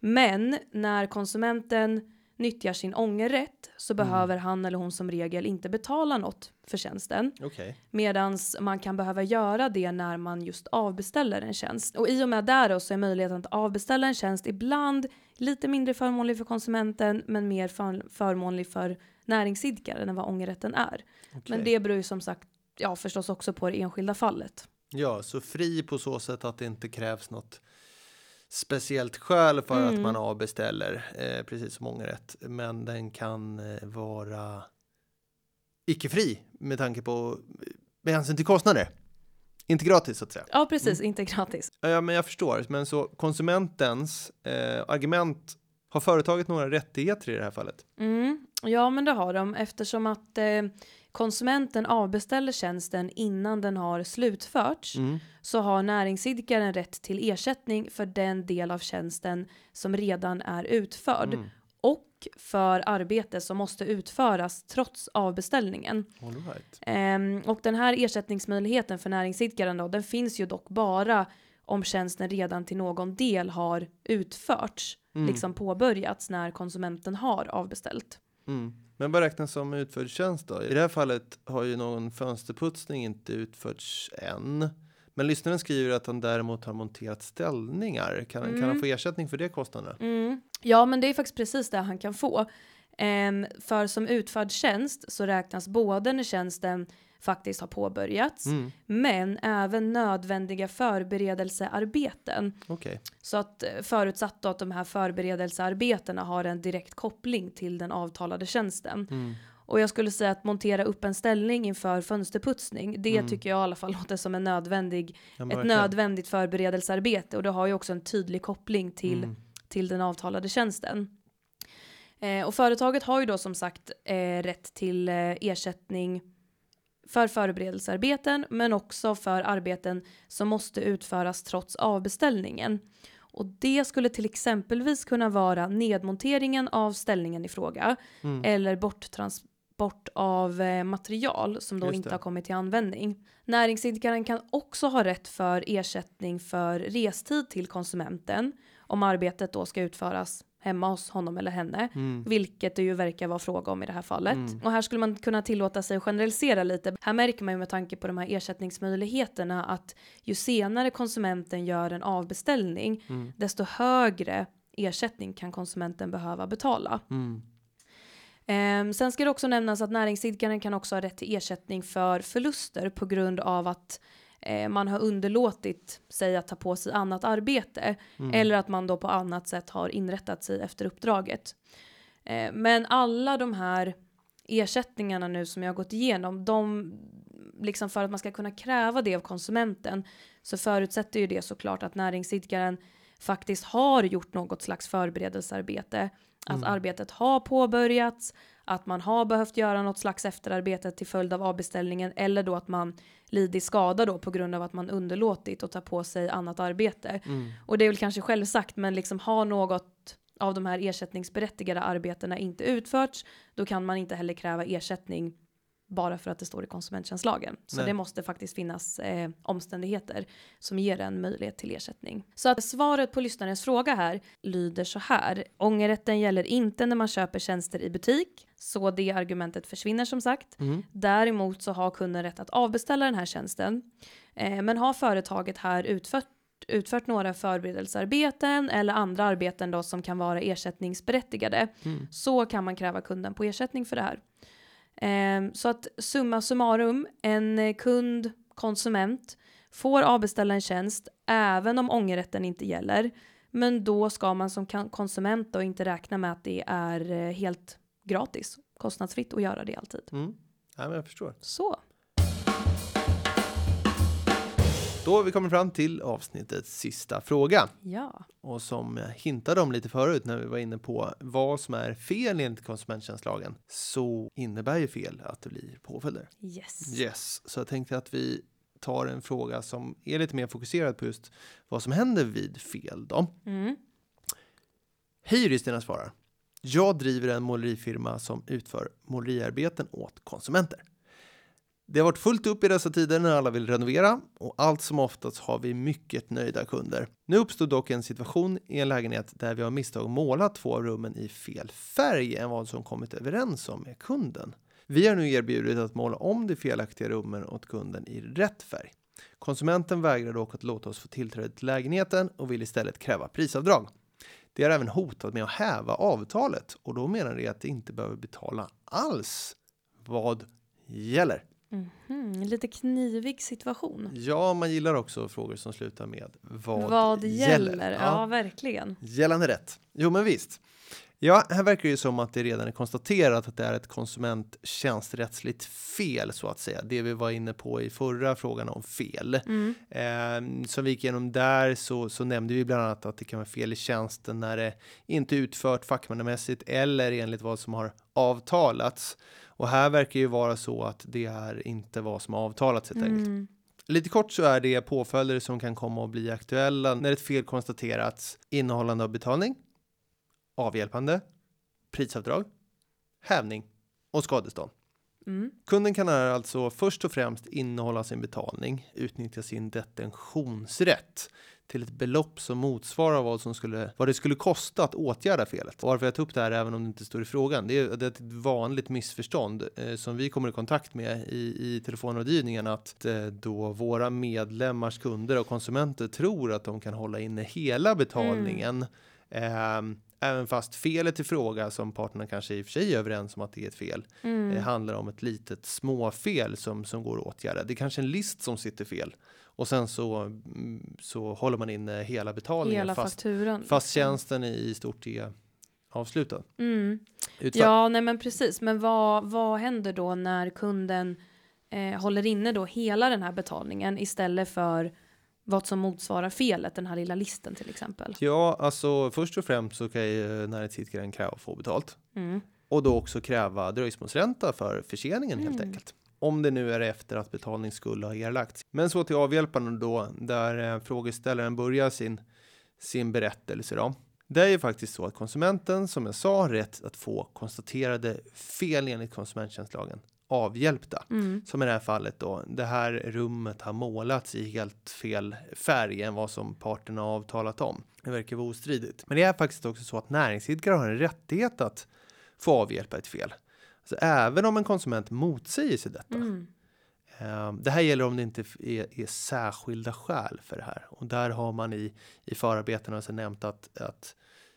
A: Men när konsumenten nyttjar sin ångerrätt så
B: Mm.
A: behöver han eller hon som regel inte betala något för tjänsten.
B: Okej.
A: Medan man kan behöva göra det när man just avbeställer en tjänst. Och i och med där då så är möjligheten att avbeställa en tjänst ibland lite mindre förmånlig för konsumenten men mer för, förmånlig för näringsidkaren än vad ångerrätten är. Men
B: Okej.
A: det beror ju som sagt ja, förstås också på det enskilda fallet.
B: Ja, så fri på så sätt att det inte krävs något speciellt skäl för att
A: Mm.
B: man avbeställer, eh, precis som ångerrätt. Men den kan eh, vara icke-fri med tanke på med hänsyn till kostnader. Inte gratis så att säga.
A: Ja, precis. Inte gratis.
B: Ja, men jag förstår. Men så konsumentens eh, argument, har företaget några rättigheter i det här fallet?
A: Mm. Ja, men det har de eftersom att eh, konsumenten avbeställer tjänsten innan den har slutförts
B: Mm.
A: så har näringsidkaren rätt till ersättning för den del av tjänsten som redan är utförd
B: Mm.
A: och för arbete som måste utföras trots avbeställningen.
B: Right.
A: Ehm, och den här ersättningsmöjligheten för näringsidkaren då, den finns ju dock bara om tjänsten redan till någon del har utförts,
B: Mm.
A: liksom påbörjats när konsumenten har avbeställt.
B: Mm. Men vad räknas som utförd tjänst då? I det här fallet har ju någon fönsterputsning inte utförts än. Men lyssnaren skriver att han däremot har monterat ställningar. Kan, kan han
A: Mm.
B: få ersättning för det kostnaderna?
A: Mm. Ja, men det är faktiskt precis det han kan få. För som utförd tjänst så räknas både när tjänsten faktiskt har påbörjats,
B: Mm.
A: men även nödvändiga förberedelsearbeten.
B: Okej.
A: Så att eh, förutsatt att de här förberedelsearbetena har en direkt koppling till den avtalade tjänsten.
B: Mm.
A: Och jag skulle säga att montera upp en ställning inför fönsterputsning, det
B: Mm.
A: tycker jag i alla fall låter som en nödvändig,
B: Ja,
A: ett nödvändigt förberedelsearbete och det har ju också en tydlig koppling till
B: Mm.
A: till den avtalade tjänsten. Eh, och företaget har ju då som sagt eh, rätt till eh, ersättning för förberedelsearbeten men också för arbeten som måste utföras trots avbeställningen. Och det skulle till exempelvis kunna vara nedmonteringen av ställningen i fråga
B: Mm.
A: eller borttransport av eh, material som då inte har kommit till användning. Näringsidkaren kan också ha rätt för ersättning för restid till konsumenten om arbetet då ska utföras hemma hos honom eller henne,
B: Mm.
A: vilket det ju verkar vara fråga om i det här fallet.
B: Mm.
A: Och här skulle man kunna tillåta sig att generalisera lite. Här märker man ju med tanke på de här ersättningsmöjligheterna att ju senare konsumenten gör en avbeställning,
B: Mm.
A: desto högre ersättning kan konsumenten behöva betala. Ehm, sen ska det också nämnas att näringsidkaren kan också ha rätt till ersättning för förluster på grund av att eh, man har underlåtit sig att ta på sig annat arbete
B: Mm.
A: eller att man då på annat sätt har inrättat sig efter uppdraget. Eh, men alla de här ersättningarna nu som jag har gått igenom, de liksom för att man ska kunna kräva det av konsumenten så förutsätter ju det såklart att näringsidkaren faktiskt har gjort något slags förberedelsearbete. Att
B: Mm.
A: arbetet har påbörjats, att man har behövt göra något slags efterarbete till följd av avbeställningen eller då att man lidit skada då på grund av att man underlåtit att ta på sig annat arbete.
B: Mm.
A: Och det är väl kanske självsagt, men liksom har något av de här ersättningsberättigade arbetena inte utförts, då kan man inte heller kräva ersättning bara för att det står i konsumenttjänstlagen. Så
B: Nej.
A: det måste faktiskt finnas eh, omständigheter som ger en möjlighet till ersättning. Så att svaret på lyssnarens fråga här lyder så här. Ångerrätten gäller inte när man köper tjänster i butik, så det argumentet försvinner som sagt.
B: Mm.
A: Däremot så har kunden rätt att avbeställa den här tjänsten. Eh, men har företaget här utfört, utfört några förberedelsearbeten eller andra arbeten då som kan vara ersättningsberättigade
B: Mm.
A: så kan man kräva kunden på ersättning för det här. Eh, så att summa summarum, en eh, kund, konsument, får avbeställa en tjänst även om ångerrätten inte gäller. Men då ska man som konsument då inte räkna med att det är eh, helt gratis, kostnadsfritt att göra det alltid.
B: Mm. Ja, men jag förstår.
A: Så.
B: Har vi kommit fram till avsnittets sista fråga.
A: Ja.
B: Och som jag hintade om lite förut när vi var inne på vad som är fel enligt konsumenttjänstlagen så innebär ju fel att det blir påföljder.
A: Yes.
B: Yes, så jag tänkte att vi tar en fråga som är lite mer fokuserad på just vad som händer vid fel då.
A: Mm.
B: Hej juristerna svarar. Jag driver en målerifirma som utför måleriarbeten åt konsumenter. Det har varit fullt upp i dessa tider när alla vill renovera och allt som oftast har vi mycket nöjda kunder. Nu uppstod dock en situation i en lägenhet där vi har misstag målat två av rummen i fel färg än vad som kommit överens om med kunden. Vi har nu erbjudit att måla om de felaktiga rummen åt kunden i rätt färg. Konsumenten vägrar dock att låta oss få tillträde till lägenheten och vill istället kräva prisavdrag. De har även hotat med att häva avtalet och då menar de att de inte behöver betala alls. Vad gäller?
A: Mhm, Lite knivig situation.
B: Ja, man gillar också frågor som slutar med vad,
A: Vad gäller? Ja,
B: Ja.
A: verkligen.
B: Gällande rätt. Jo, men visst. Ja, här verkar det ju som att det redan är konstaterat att det är ett konsumenttjänsträttsligt fel så att säga. Det vi var inne på i förra frågan om fel.
A: Mm.
B: Eh, som vi gick igenom där så, så nämnde vi bland annat att det kan vara fel i tjänsten när det inte utfört fackmannamässigt eller enligt vad som har avtalats. Och här verkar ju vara så att det är inte vad som avtalats helt enkelt.
A: Mm.
B: Lite kort så är det påföljder som kan komma att bli aktuella när ett fel konstaterats innehållande av betalning, avhjälpande, prisavdrag, hävning och skadestånd.
A: Mm.
B: Kunden kan här alltså först och främst innehålla sin betalning, utnyttja sin detentionsrätt till ett belopp som motsvarar vad, som skulle, vad det skulle kosta att åtgärda felet. Varför jag tar upp det här även om det inte står i frågan, det är, det är ett vanligt missförstånd eh, som vi kommer i kontakt med i, i telefonrådgivningen att eh, då våra medlemmars kunder och konsumenter tror att de kan hålla inne hela betalningen ehm, Även fast felet i fråga som parterna kanske i och för sig är överens om att det är ett fel
A: Mm.
B: det handlar om ett litet småfel som, som går att åtgärda. Det är kanske en list som sitter fel och sen så, mm, så håller man in hela betalningen
A: Hela
B: fast,
A: fakturan.
B: fast
A: liksom.
B: tjänsten i stort är avslutad.
A: Mm. Ja, nej men precis. Men vad, vad händer då när kunden eh, håller inne då hela den här betalningen istället för vad som motsvarar felet, den här lilla listen till exempel?
B: Ja, alltså först och främst så kan ju näringsidkaren kräva att få betalt
A: Mm.
B: och då också kräva dröjsmålsränta för förseningen helt
A: Mm.
B: enkelt. Om det nu är efter att betalning skulle ha erlagts. Men så till avhjälpande då, där eh, frågeställaren börjar sin, sin berättelse då. Det är ju faktiskt så att konsumenten, som jag sa, har rätt att få konstaterade fel enligt konsumenttjänstlagen avhjälpta.
A: Mm.
B: Som i det här fallet då, det här rummet har målats i helt fel färg än vad som parterna avtalat om. Det verkar vara ostridigt. Men det är faktiskt också så att näringsidkare har en rättighet att få avhjälpa ett fel. Alltså även om en konsument motsäger sig detta.
A: Mm.
B: Eh, Det här gäller om det inte är, är särskilda skäl för det här. Och där har man i, i förarbetena alltså nämnt att, att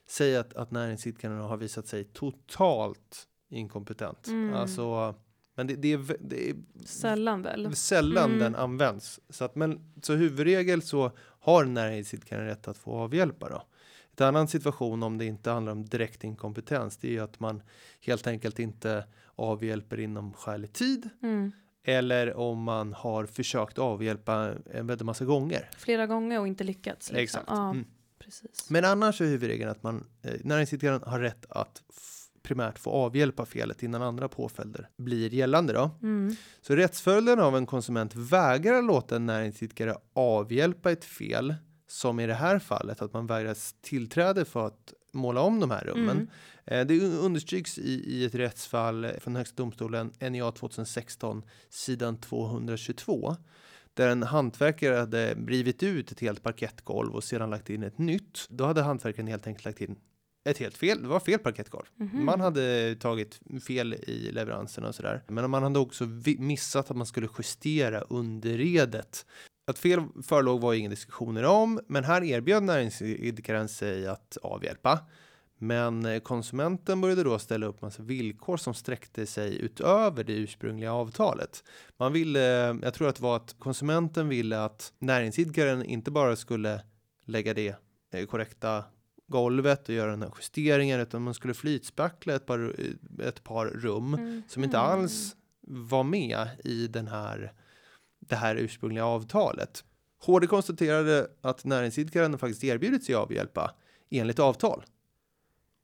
B: säga att, att näringsidkaren har visat sig totalt inkompetent.
A: Mm.
B: Alltså, men det, det, är, det är
A: Sällan väl?
B: sällan
A: Mm.
B: den används. Så, att, men, så huvudregel så har näringsidkaren rätt att få avhjälpa. Då. Ett annan situation om det inte handlar om direkt inkompetens det är ju att man helt enkelt inte avhjälper inom skälig tid
A: Mm.
B: eller om man har försökt avhjälpa en väldigt massa gånger.
A: Flera gånger och inte lyckats. Liksom.
B: Exakt.
A: Ja,
B: Mm.
A: precis.
B: Men annars är huvudregeln att man eh, näringsidkaren har rätt att primärt få avhjälpa felet innan andra påföljder blir gällande då.
A: Mm.
B: Så rättsföljden av en konsument vägrar låta en näringsidkare avhjälpa ett fel, som i det här fallet att man vägras tillträde för att måla om de här rummen.
A: Mm.
B: Eh, Det understryks i, i ett rättsfall från Högsta domstolen, NJA 2016, sidan 222. Där en hantverkare hade rivit ut ett helt parkettgolv och sedan lagt in ett nytt. Då hade hantverkaren helt enkelt lagt in ett helt fel, det var fel parkettgolv.
A: Mhm.
B: Man hade tagit fel i leveranserna och sådär. Men man hade också missat att man skulle justera underredet. Att fel förelåg var ingen diskussioner om, men här erbjöd näringsidkaren sig att avhjälpa. Men eh, konsumenten började då ställa upp massa villkor som sträckte sig utöver det ursprungliga avtalet. Man ville, jag tror att det var att konsumenten ville att näringsidkaren inte bara skulle lägga det eh, korrekta golvet och göra den här justeringen utan man skulle flytspackla ett par, ett par rum
A: Mm.
B: som inte alls var med i den här, det här ursprungliga avtalet. HD konstaterade att näringsidkaren faktiskt erbjudit sig avhjälpa enligt avtal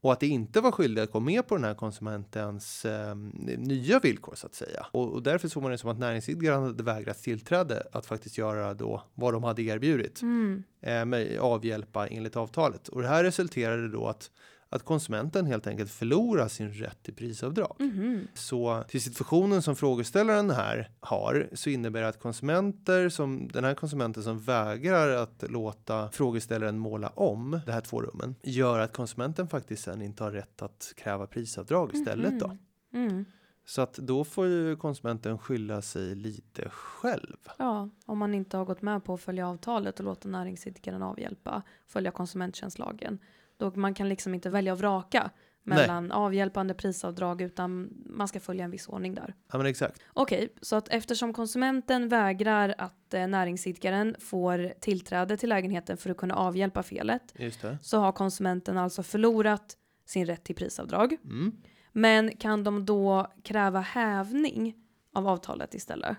B: och att det inte var skyldig att gå med på den här konsumentens eh, nya villkor så att säga. Och, och därför såg man det som att näringsidkaren hade vägrats tillträde att faktiskt göra då vad de hade erbjudit
A: Mm.
B: eh, med avhjälpa enligt avtalet. Och det här resulterade då att, att konsumenten helt enkelt förlorar sin rätt till prisavdrag.
A: Mhm.
B: Så till situationen som frågeställaren här har så innebär det att konsumenter som den här konsumenten som vägrar att låta frågeställaren måla om de här två rummen gör att konsumenten faktiskt sen inte har rätt att kräva prisavdrag istället då.
A: Mhm. Mm.
B: Så att då får ju konsumenten skylla sig lite själv.
A: Ja, om man inte har gått med på att följa avtalet och låta näringsidkaren avhjälpa, följa konsumenttjänstlagen. Då man kan liksom inte välja och vraka mellan avhjälpande prisavdrag utan man ska följa en viss ordning där.
B: Ja men exakt.
A: Okej, så att eftersom konsumenten vägrar att eh, näringsidkaren får tillträde till lägenheten för att kunna avhjälpa felet
B: Just det.
A: så har konsumenten alltså förlorat sin rätt till prisavdrag.
B: Mm.
A: Men kan de då kräva hävning av avtalet istället?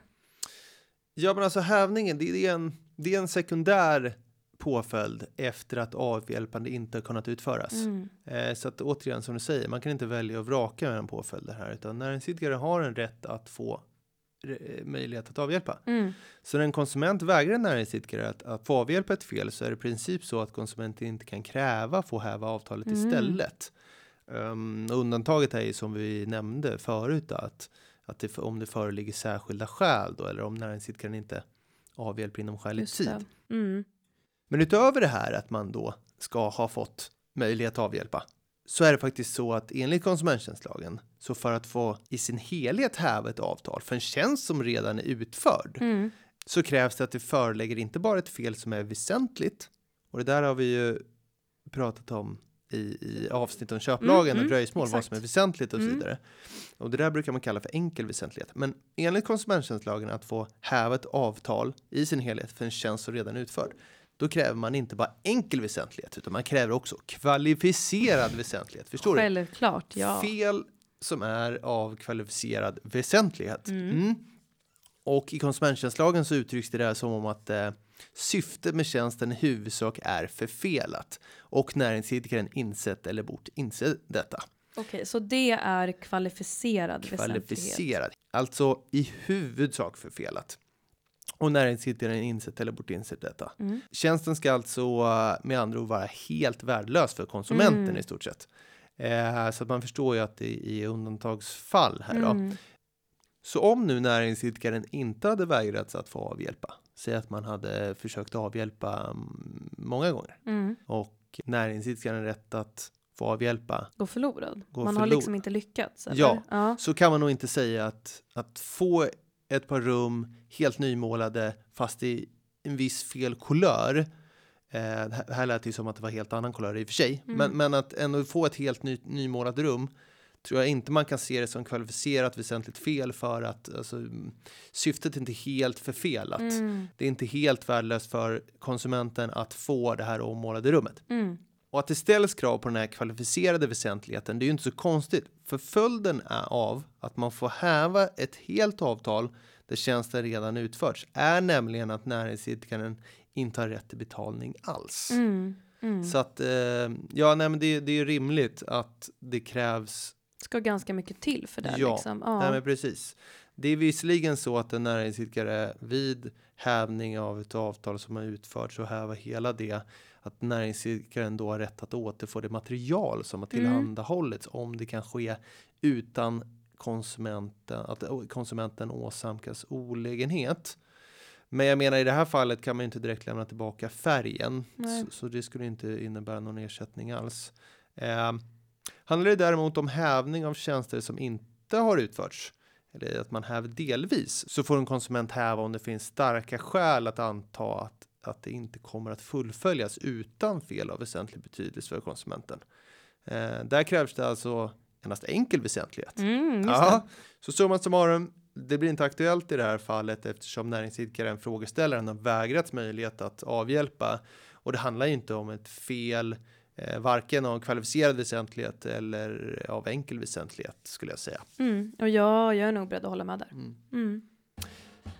B: Ja, men alltså hävningen, det är en, det är en sekundär påföljd efter att avhjälpande inte har kunnat utföras.
A: Mm.
B: Eh, så att återigen som du säger, man kan inte välja att vraka mellan påföljder här, utan näringsidkare har en rätt att få eh, möjlighet att avhjälpa.
A: Mm.
B: Så när en konsument vägrar en näringsidkare att, att få avhjälpa ett fel så är det i princip så att konsumenten inte kan kräva få häva avtalet
A: Mm.
B: istället. Um, undantaget är ju som vi nämnde förut då, att, att det, om det föreligger särskilda skäl då, eller om näringsidkaren inte avhjälper inom skälig tid.
A: Mm.
B: Men utöver det här att man då ska ha fått möjlighet att avhjälpa så är det faktiskt så att enligt konsumenttjänstlagen så för att få i sin helhet häva ett avtal för en tjänst som redan är utförd
A: Mm.
B: så krävs det att det förelägger inte bara ett fel som är väsentligt och det där har vi ju pratat om i, i avsnitt om köplagen
A: Mm,
B: och
A: mm,
B: dröjsmål, vad
A: exakt.
B: som är väsentligt och så
A: Mm.
B: vidare. Och det där brukar man kalla för enkel väsentlighet. Men enligt konsumenttjänstlagen att få häva ett avtal i sin helhet för en tjänst som redan är utförd, då kräver man inte bara enkel väsentlighet, utan man kräver också kvalificerad väsentlighet. Förstår du?
A: Självklart, ja.
B: Fel som är av kvalificerad väsentlighet.
A: Mm.
B: Mm. Och i konsumenttjänstlagen så uttrycks det där som om att eh, syftet med tjänsten i huvudsak är förfelat och näringsidkaren insett eller bort inse detta.
A: Okej, så det är kvalificerad väsentlighet.
B: Kvalificerad, alltså i huvudsak förfelat. Och näringsidkaren insett eller bort insett detta.
A: Mm.
B: Tjänsten ska alltså eh, med andra ord vara helt värdelös för konsumenten
A: Mm.
B: i stort sett. Eh, så att man förstår ju att det är undantagsfall här då.
A: Mm.
B: Så om nu näringsidkaren inte hade vägrats att få avhjälpa, säg att man hade försökt avhjälpa mm, många gånger
A: Mm.
B: och näringsidkaren rätt att få avhjälpa,
A: Gå förlorad.
B: Gå
A: Man har
B: förlor-
A: liksom inte lyckats. Eller?
B: Ja.
A: ja.
B: så kan man nog inte säga att, att få ett par rum helt nymålade fast i en viss fel kulör. Eh, det här- det lät ju som att det var helt annan kulör i och för sig,
A: Mm.
B: men, men att ändå få ett helt ny, nymålat rum tror jag inte man kan se det som kvalificerat väsentligt fel för att alltså, syftet är inte helt förfelat.
A: Mm.
B: Det är inte helt värdelöst för konsumenten att få det här ommålade rummet.
A: Mm.
B: Och att det ställs krav på den här kvalificerade väsentligheten, det är ju inte så konstigt. För följden är av att man får häva ett helt avtal där tjänsten redan utförts är nämligen att näringsidkaren inte har rätt till betalning alls.
A: Mm. Mm.
B: Så att, eh, ja, nej, men det, det är rimligt att det krävs
A: Ska ganska mycket till för det.
B: Ja,
A: liksom. ja.
B: Nej, men precis. Det är visserligen så att en näringsidkare vid hävning av ett avtal som har utförts och häva hela det, att näringsidkaren då har rätt att återfå det material som har
A: Mm.
B: tillhandahållits om det kan ske utan konsumenten, att konsumenten åsamkas olägenhet. Men jag menar i det här fallet kan man ju inte direkt lämna tillbaka färgen, så, så det skulle inte innebära någon ersättning alls. Eh, handlar det däremot om hävning av tjänster som inte har utförts, eller att man häver delvis, så får en konsument häva om det finns starka skäl att anta att, att det inte kommer att fullföljas utan fel av väsentlig betydelse för konsumenten. Eh, där krävs det alltså endast enkel väsentlighet.
A: Mm,
B: så summa summarum, det blir inte aktuellt i det här fallet eftersom näringsidkaren, frågeställaren, har vägrats möjlighet att avhjälpa. Och det handlar ju inte om ett fel, eh, varken av kvalificerad väsentlighet eller av enkel väsentlighet skulle jag säga.
A: Mm. Och jag, jag är nog beredd att hålla med där. Mm.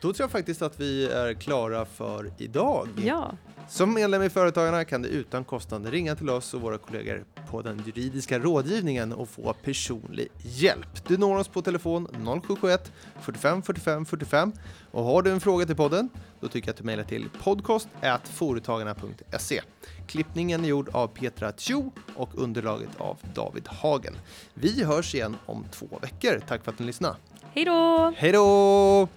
B: Då tror jag faktiskt att vi är klara för idag.
A: Ja,
B: Som medlem i Företagarna kan du utan kostnad ringa till oss och våra kollegor på den juridiska rådgivningen och få personlig hjälp. Du når oss på telefon 0771 45 45 45 och har du en fråga till podden då tycker jag att du mejlar till podcast foretagarna.se. Klippningen är gjord av Petra Tjo och underlaget av David Hagen. Vi hörs igen om två veckor. Tack för att ni lyssnade.
A: hej då!
B: Hej då!